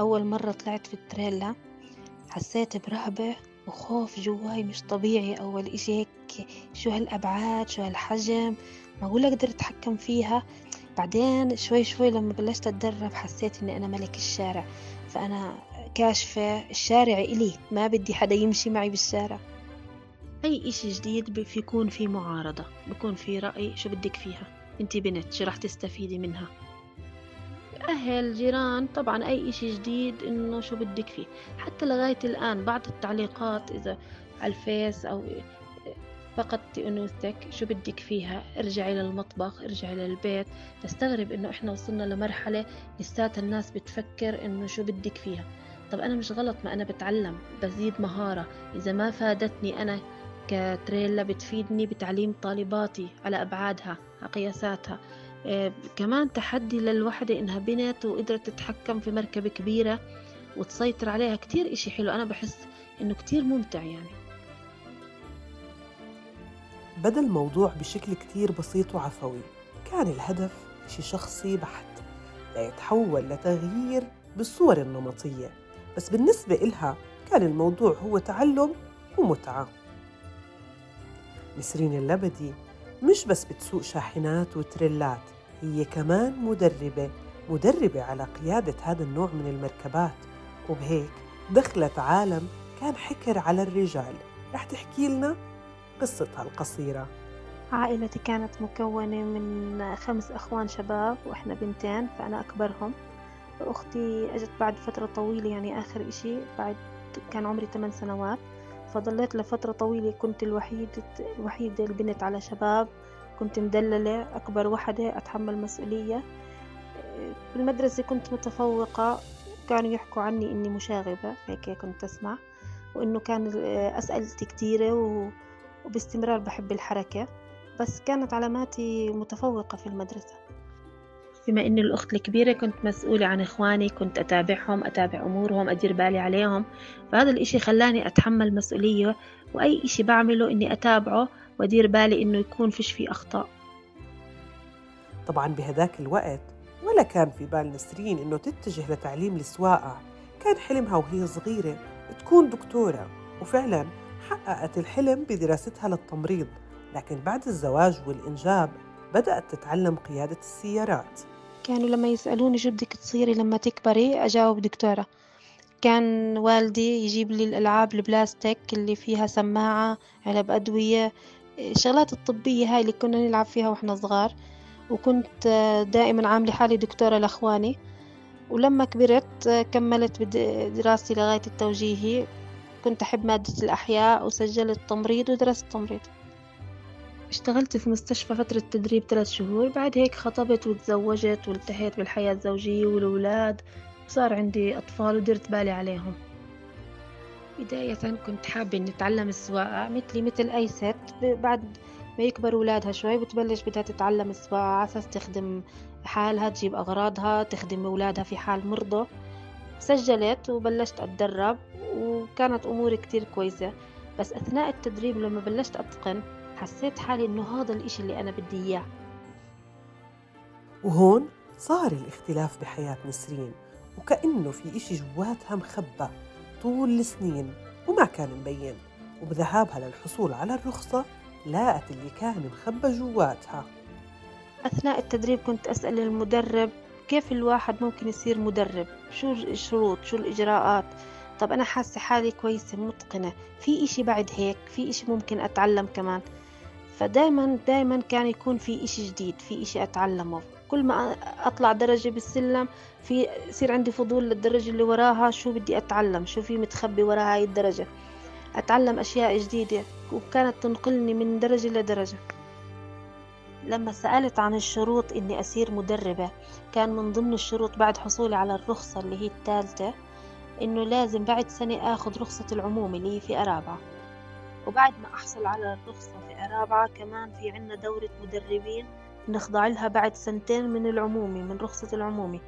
أول مرة طلعت في التريلا حسيت برهبة وخوف جواي مش طبيعي. أول إشي هيك شو هالأبعاد شو هالحجم؟ معقول أقدر أتحكم فيها. بعدين شوي شوي لما بلشت أتدرب حسيت إني أنا ملك الشارع فأنا كاشفة الشارع إلي ما بدي حدا يمشي معي بالشارع. أي إشي جديد بيكون في معارضة بيكون في رأي شو بدك فيها. انتي بنت شو راح تستفيدي منها؟ أهل جيران طبعا أي إشي جديد إنه شو بدك فيه. حتى لغاية الآن بعض التعليقات إذا على الفيس أو فقدتي أنوثتك شو بدك فيها؟ ارجعي للمطبخ ارجعي للبيت. بستغرب إنه إحنا وصلنا لمرحلة لسات الناس بتفكر إنه شو بدك فيها. طب أنا مش غلط ما أنا بتعلم بزيد مهارة. إذا ما فادتني أنا كتريلا بتفيدني بتعليم طالباتي على أبعادها على قياساتها كمان تحدي للوحدة إنها بنت وقدرت تتحكم في مركبة كبيرة وتسيطر عليها. كتير إشي حلو. أنا بحس إنه كتير ممتع يعني. بدأ الموضوع بشكل كتير بسيط وعفوي. كان الهدف إشي شخصي بحت ليتحول لتغيير بالصور النمطية. بس بالنسبة إلها كان الموضوع هو تعلم ومتعة. نسرين اللبدي مش بس بتسوق شاحنات وتريلات هي كمان مدربة مدربة على قيادة هذا النوع من المركبات. وبهيك دخلت عالم كان حكر على الرجال. رح تحكي لنا قصتها القصيرة. عائلتي كانت مكونة من خمس أخوان شباب وإحنا بنتين فأنا أكبرهم. أختي أجت بعد فترة طويلة يعني آخر إشي بعد كان عمري 8 سنوات. فضليت لفترة طويلة كنت الوحيدة الوحيدة البنت على شباب كنت مدللة أكبر وحدة أتحمل مسؤولية. في المدرسة كنت متفوقة كانوا يحكوا عني إني مشاغبة هيك كنت أسمع وإنه كان أسئلتي كتيرة وباستمرار بحب الحركة. بس كانت علاماتي متفوقة في المدرسة. بما إني الأخت الكبيرة كنت مسؤولة عن إخواني كنت أتابعهم أتابع أمورهم أدير بالي عليهم. فهذا الإشي خلاني أتحمل مسؤولية وأي إشي بعمله إني أتابعه وأدير بالي إنه يكون فيش فيه أخطاء. طبعا بهداك الوقت ولا كان في بال نسرين إنه تتجه لتعليم السواقة. كان حلمها وهي صغيرة تكون دكتورة وفعلا حققت الحلم بدراستها للتمريض. لكن بعد الزواج والإنجاب بدأت تتعلم قيادة السيارات. كانوا لما يسألوني شو بدك تصيري لما تكبري أجاوب دكتورة. كان والدي يجيب لي الألعاب البلاستيك اللي فيها سماعة علب أدوية الشغلات الطبية هاي اللي كنا نلعب فيها وإحنا صغار. وكنت دائما عاملة حالي دكتورة لأخواني. ولما كبرت كملت دراستي لغاية التوجيهي كنت أحب مادة الأحياء وسجلت تمريض ودرست تمريض. اشتغلت في مستشفى فترة تدريب ثلاث شهور بعد هيك خطبت وتزوجت والتهيت بالحياة الزوجية والأولاد وصار عندي أطفال ودرت بالي عليهم. بداية كنت حابة إني أتعلم السواقة مثلي مثل أي ست بعد ما يكبر أولادها شوي بتبلش بدها تتعلم السواقة على أساس تخدم حالها تجيب أغراضها تخدم أولادها في حال مرضى. سجلت وبلشت أتدرب وكانت أموري كتير كويسة. بس أثناء التدريب لما بلشت أتقن حسيت حالي إنه هذا الإشي اللي أنا بدي إياه. وهون صار الاختلاف بحياة نسرين وكأنه في إشي جواتها مخبى طول السنين وما كان مبين. وبذهابها للحصول على الرخصة لاقت اللي كان مخبى جواتها. أثناء التدريب كنت أسأل المدرب كيف الواحد ممكن يصير مدرب؟ شو الشروط؟ شو الإجراءات؟ طب أنا حاسة حالي كويسة متقنة. في إشي بعد هيك؟ في إشي ممكن أتعلم كمان؟ فدايما دايما كان يكون في إشي جديد في إشي أتعلمه. كل ما أطلع درجة بالسلم في يصير عندي فضول للدرجة اللي وراها شو بدي أتعلم شو في متخبي ورا هاي الدرجة. أتعلم أشياء جديدة وكانت تنقلني من درجة لدرجة. لما سألت عن الشروط إني أصير مدربة كان من ضمن الشروط بعد حصولي على الرخصة اللي هي الثالثة إنه لازم بعد سنة آخذ رخصة العموم اللي هي في أرابعة. وبعد ما أحصل على الرخصة في أرابعة كمان في عنا دورة مدربين نخضع لها بعد سنتين من العمومي من رخصة العمومي.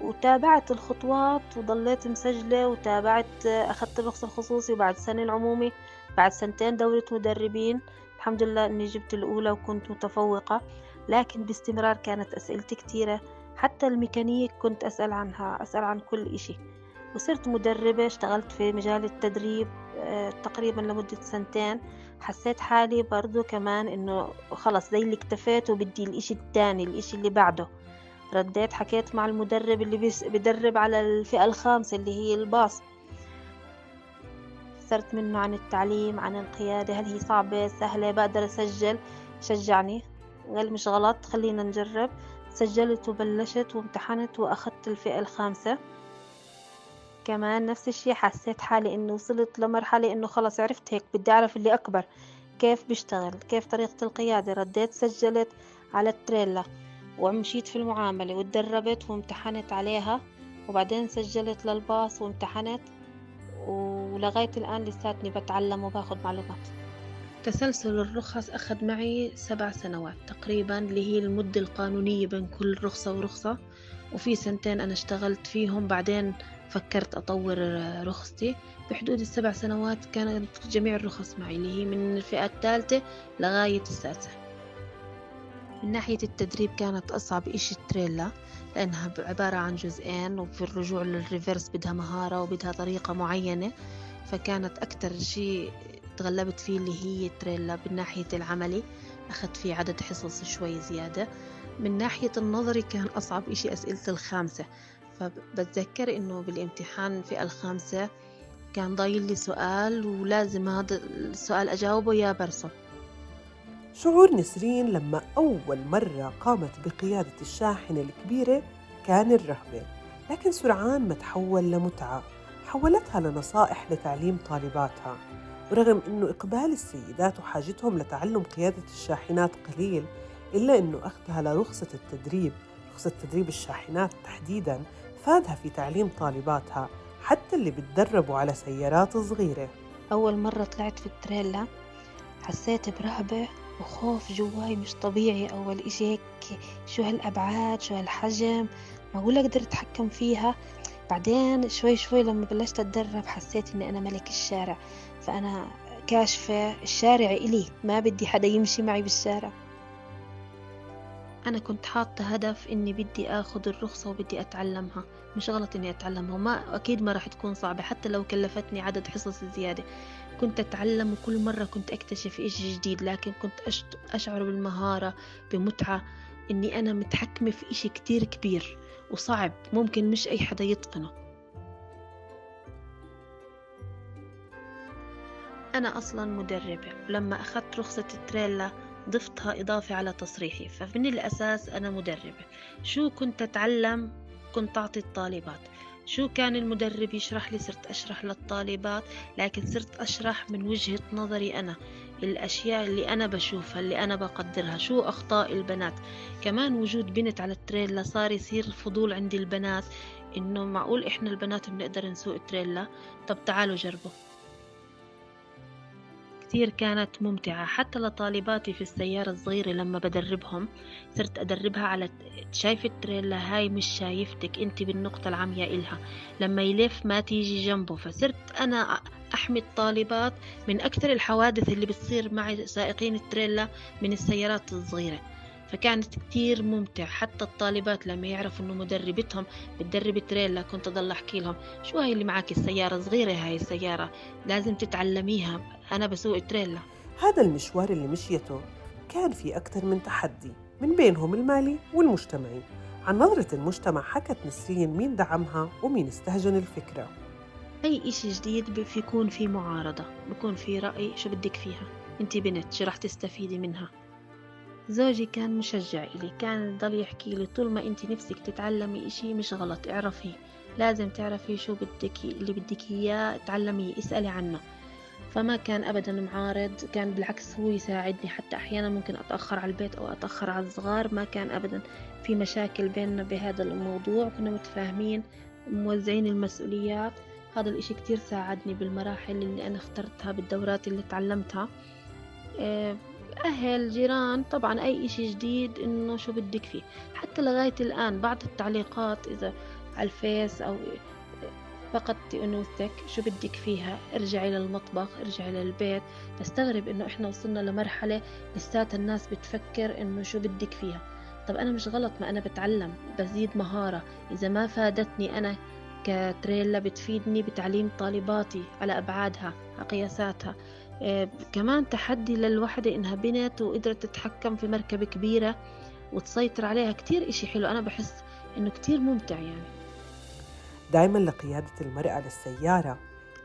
وتابعت الخطوات وضليت مسجلة وتابعت أخذت الرخصة الخصوصي وبعد سنة العمومي بعد سنتين دورة مدربين. الحمد لله أني جبت الأولى وكنت متفوقة لكن باستمرار كانت أسئلتي كتيرة. حتى الميكانيك كنت أسأل عنها أسأل عن كل إشي. وصرت مدربة اشتغلت في مجال التدريب آه، تقريبا لمدة سنتين. حسيت حالي برضو كمان إنه خلص زي اللي اكتفيت وبدي الإشي التاني الإشي اللي بعده. رديت حكيت مع المدرب اللي بيس بدرب على الفئة الخامسة اللي هي الباص. صرت منه عن التعليم عن القيادة هل هي صعبة سهلة بقدر أسجل. شجعني. قال مش غلط خلينا نجرب. سجلت وبلشت وامتحنت وأخذت الفئة الخامسة. كمان نفس الشي حسيت حالي إنه وصلت لمرحلة إنه خلص عرفت هيك بدي أعرف اللي أكبر كيف بيشتغل كيف طريقة القيادة رديت سجلت على التريلا ومشيت في المعاملة وتدربت وامتحنت عليها وبعدين سجلت للباص وامتحنت ولغاية الآن لساتني بتعلم وباخد معلومات. تسلسل الرخص أخذ معي سبع سنوات تقريبا اللي هي المدة القانونية بين كل رخصة ورخصة وفي سنتين أنا اشتغلت فيهم بعدين فكرت أطور رخصتي. بحدود السبع سنوات كانت جميع الرخص معي اللي هي من الفئة الثالثة لغاية السادسة. من ناحية التدريب كانت أصعب إشي التريلا لأنها عبارة عن جزئين وفي الرجوع للريفرس بدها مهارة وبدها طريقة معينة. فكانت أكتر شيء تغلبت فيه اللي هي التريلا. من ناحية العملي أخذت فيه عدد حصص شوي زيادة. من ناحية النظري كان أصعب إشي أسئلة الخامسة. فبتذكر إنه بالامتحان الفئة الخامسة كان ضايل لي سؤال ولازم هذا السؤال أجاوبه يا برسم شعور نسرين لما أول مرة قامت بقيادة الشاحنة الكبيرة كان الرهبة لكن سرعان ما تحول لمتعة حولتها لنصائح لتعليم طالباتها. ورغم أنه إقبال السيدات وحاجتهم لتعلم قيادة الشاحنات قليل إلا أنه أخذها لرخصة التدريب رخصة تدريب الشاحنات تحديداً فادها في تعليم طالباتها حتى اللي بتدربوا على سيارات صغيرة. أول مرة طلعت في التريلا حسيت برهبة وخوف جواي مش طبيعي. أول إشي هيك شو هالأبعاد شو هالحجم؟ معقول أقدر أتحكم فيها. بعدين شوي شوي لما بلشت أتدرب حسيت إني أنا ملك الشارع فأنا كاشفة الشارع إلي ما بدي حدا يمشي معي بالشارع. أنا كنت حاطة هدف إني بدي آخذ الرخصة وبدي أتعلمها مش غلط إني أتعلمها وما أكيد ما راح تكون صعبة حتى لو كلفتني عدد حصص زيادة. كنت أتعلم وكل مرة كنت أكتشف إشي جديد لكن كنت أشعر بالمهارة بمتعة إني أنا متحكمة في إشي كتير كبير وصعب ممكن مش أي حدا يتقنه. أنا أصلا مدربة. ولما أخذت رخصة التريلا ضفتها إضافة على تصريحي فمن الأساس أنا مدربة. شو كنت أتعلم؟ كنت أعطي الطالبات. شو كان المدرب يشرح لي؟ صرت أشرح للطالبات لكن صرت أشرح من وجهة نظري أنا. الأشياء اللي أنا بشوفها اللي أنا بقدرها. شو أخطاء البنات؟ كمان وجود بنت على التريلا صار يصير فضول عند البنات. إنه معقول إحنا البنات بنقدر نسوق تريلا طب تعالوا جربوا. كثير كانت ممتعة حتى لطالباتي في السيارة الصغيرة لما بدربهم صرت أدربها على شايف التريلا؟ هاي مش شايفتك أنت بالنقطة العمياء إلها. لما يلف ما تيجي جنبه فصرت أنا أحمي الطالبات من أكثر الحوادث اللي بتصير مع سائقين التريلا من السيارات الصغيرة. فكانت كتير ممتع حتى الطالبات لما يعرفوا إنه مدربتهم بتدرب تريلا كنت أضل أحكي لهم شو هاي اللي معك السيارة صغيرة هاي السيارة لازم تتعلميها. أنا بسوق تريلا. هذا المشوار اللي مشيته كان في أكثر من تحدي من بينهم المالي والمجتمعي. عن نظرة المجتمع حكت نسرين مين دعمها ومين استهجن الفكرة. أي إشي جديد بيكون في معارضة بيكون في رأي شو بدك فيها. انت بنت شو رح تستفيدي منها؟ زوجي كان مشجع إلي كان يضل يحكي لي طول ما أنت نفسك تتعلمي إشي مش غلط اعرفيه لازم تعرفي شو بدك اللي بدك إياه تعلميه اسألي عنه. فما كان أبدا معارض كان بالعكس هو يساعدني حتى أحيانا ممكن أتأخر على البيت أو أتأخر على الصغار ما كان أبدا في مشاكل بيننا بهذا الموضوع كنا متفاهمين موزعين المسؤوليات. هذا الإشي كتير ساعدني بالمراحل اللي أنا اخترتها بالدورات اللي تعلمتها. آه، أهل جيران طبعا أي إشي جديد إنه شو بدك فيه. حتى لغاية الآن بعض التعليقات إذا على الفيس أو فقدت أنوثتك شو بدك فيها. ارجعي للمطبخ ارجعي للبيت. بستغرب إنه إحنا وصلنا لمرحلة لسات الناس بتفكر إنه شو بدك فيها. طب أنا مش غلط ما أنا بتعلم بزيد مهارة. إذا ما فادتني أنا كتريلا بتفيدني بتعليم طالباتي على أبعادها على قياساتها. كمان تحدي للوحدة إنها بنت وقدرت تتحكم في مركبة كبيرة وتسيطر عليها. كتير إشي حلو. أنا بحس إنه كتير ممتع يعني. دائما لقيادة المرأة للسيارة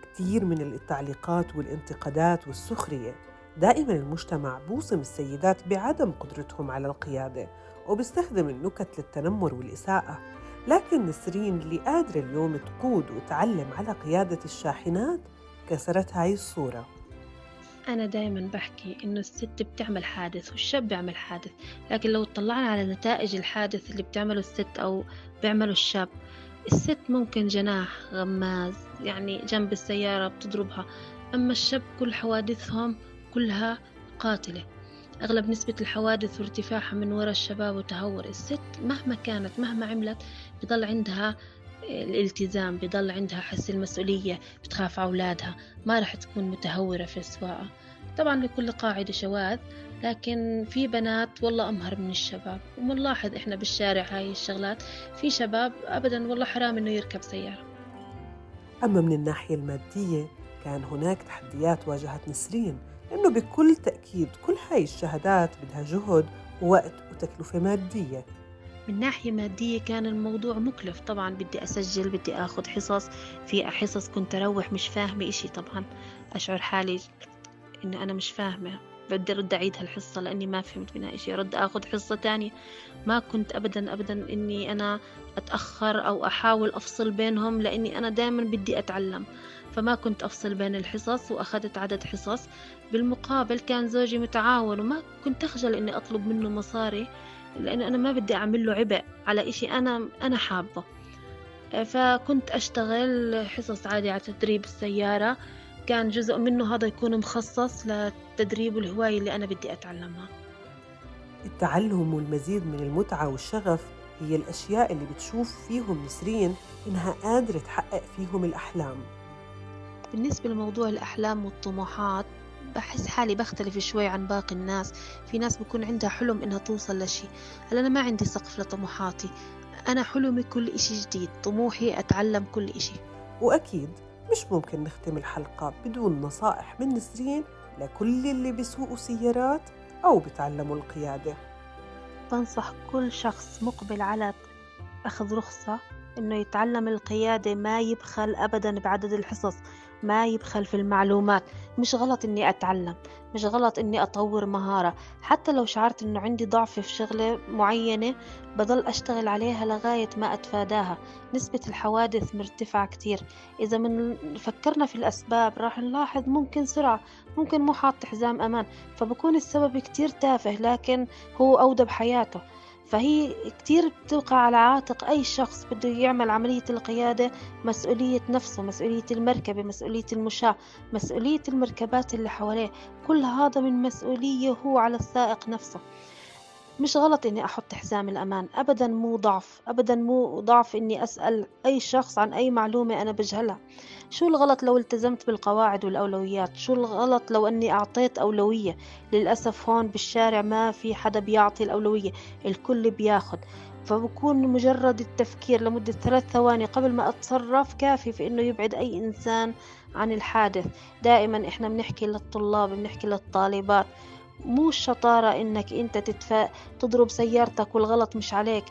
كثير من التعليقات والانتقادات والسخرية. دائما المجتمع بوصم السيدات بعدم قدرتهم على القيادة وبيستخدم النكت للتنمر والإساءة. لكن نسرين اللي قادرة اليوم تقود وتعلم على قيادة الشاحنات كسرت هاي الصورة. أنا دايما بحكي إنه الست بتعمل حادث والشاب بيعمل حادث لكن لو طلعنا على نتائج الحادث اللي بتعمله الست أو بيعمله الشاب الست ممكن جناح غماز يعني جنب السيارة بتضربها أما الشاب كل حوادثهم كلها قاتلة. أغلب نسبة الحوادث وارتفاعها من وراء الشباب وتهور الست مهما كانت مهما عملت بضل عندها الالتزام بضل عندها حس المسؤولية بتخاف أولادها ما رح تكون متهورة في السواقة طبعا لكل قاعدة شواذ لكن في بنات والله أمهر من الشباب. ومنلاحظ إحنا بالشارع هاي الشغلات في شباب أبدا والله حرام إنه يركب سيارة. أما من الناحية المادية كان هناك تحديات واجهت نسرين لأنه بكل تأكيد كل هاي الشهادات بدها جهد ووقت وتكلفة مادية. من ناحية مادية كان الموضوع مكلف. طبعا بدي أسجل بدي أخذ حصص. في حصص كنت أروح مش فاهمة إشي طبعا. أشعر حالي إني أنا مش فاهمة. بدي أرد أعيد هالحصة لأني ما فهمت منها إشي. أرد أخذ حصة تانية. ما كنت أبدا أبدا إني أنا أتأخر أو أحاول أفصل بينهم لأني أنا دائما بدي أتعلم. فما كنت أفصل بين الحصص وأخذت عدد حصص. بالمقابل كان زوجي متعاون وما كنت أخجل إني أطلب منه مصاري. لأن أنا ما بدي أعمل له عبء على إشي أنا أنا حابة. فكنت أشتغل حصص عادي على تدريب السيارة. كان جزء منه هذا يكون مخصص لتدريب الهواية اللي أنا بدي أتعلمها. التعلم والمزيد من المتعة والشغف هي الأشياء اللي بتشوف فيهم نسرين إنها قادرة تحقق فيهم الأحلام. بالنسبة لموضوع الأحلام والطموحات بحس حالي بختلف شوي عن باقي الناس. في ناس بكون عندها حلم إنها توصل لشي. هلا أنا ما عندي سقف لطموحاتي. أنا حلمي كل إشي جديد. طموحي أتعلم كل إشي. وأكيد مش ممكن نختم الحلقة بدون نصائح من نسرين لكل اللي بيسوقوا سيارات أو بتعلموا القيادة. بنصح كل شخص مقبل على أخذ رخصة إنه يتعلم القيادة ما يبخل أبدا بعدد الحصص. ما يبخل في المعلومات. مش غلط إني أتعلم مش غلط إني أطور مهارة. حتى لو شعرت إنه عندي ضعف في شغلة معينة بضل أشتغل عليها لغاية ما أتفاداها. نسبة الحوادث مرتفعة كتير. إذا من فكرنا في الأسباب راح نلاحظ ممكن سرعة ممكن مو حاط حزام أمان. فبكون السبب كتير تافه لكن هو أودى بحياته فهي كتير بتوقع على عاتق أي شخص بده يعمل عملية القيادة مسؤولية نفسه مسؤولية المركبة مسؤولية المشاة مسؤولية المركبات اللي حواليه. كل هذا من مسؤولية هو على السائق نفسه. مش غلط إني أحط حزام الأمان أبدا مو ضعف أبدا مو ضعف إني أسأل أي شخص عن أي معلومة أنا بجهلها. شو الغلط لو التزمت بالقواعد والأولويات؟ شو الغلط لو أني أعطيت أولوية؟ للأسف هون بالشارع ما في حدا بيعطي الأولوية الكل بياخد. فبكون مجرد التفكير لمدة ثلاث ثواني قبل ما أتصرف كافي في إنه يبعد أي إنسان عن الحادث. دائما إحنا بنحكي للطلاب بنحكي للطالبات. مو الشطارة إنك أنت تتفا... تضرب سيارتك والغلط مش عليك.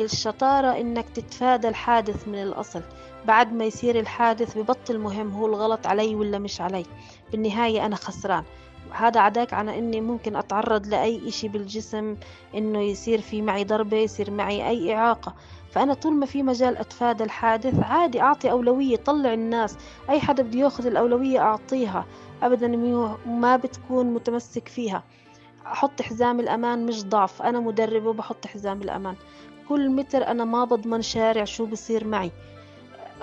الشطارة إنك تتفادى الحادث من الأصل. بعد ما يصير الحادث ببطل مهم هو الغلط علي ولا مش علي. بالنهاية أنا خسران. هذا عداك على إني ممكن أتعرض لأي إشي بالجسم إنه يصير في معي ضربة يصير معي أي إعاقة. فأنا طول ما في مجال أتفادى الحادث عادي أعطي أولوية طلع الناس. أي حدا بده يأخذ الأولوية أعطيها. ابدا ما بتكون متمسك فيها. أحط حزام الأمان مش ضعف. أنا مدربة وبحط حزام الأمان. كل متر أنا ما بضمن شارع شو بصير معي.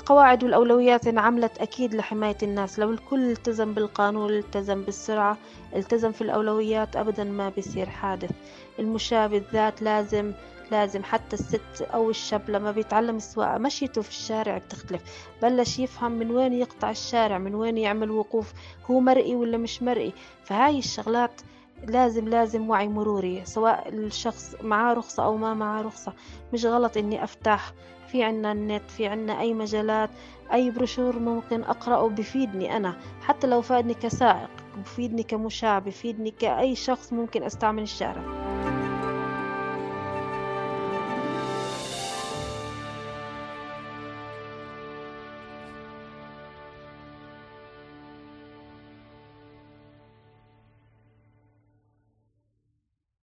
القواعد والأولويات انعملت أكيد لحماية الناس. لو الكل التزم بالقانون التزم بالسرعة التزم في الأولويات أبدا ما بيصير حادث. المشاة بالذات لازم لازم حتى الست أو الشاب لما بيتعلم السواقة مشيته في الشارع بتختلف. بلش يفهم من وين يقطع الشارع من وين يعمل وقوف هو مرئي ولا مش مرئي. فهاي الشغلات لازم لازم وعي مروري سواء الشخص معاه رخصة أو ما معاه رخصة. مش غلط إني أفتح في عنا النت في عنا أي مجالات أي بروشور ممكن أقرأه بفيدني أنا حتى لو فادني كسائق بفيدني كمشاة بفيدني كأي شخص ممكن أستعمل الشارع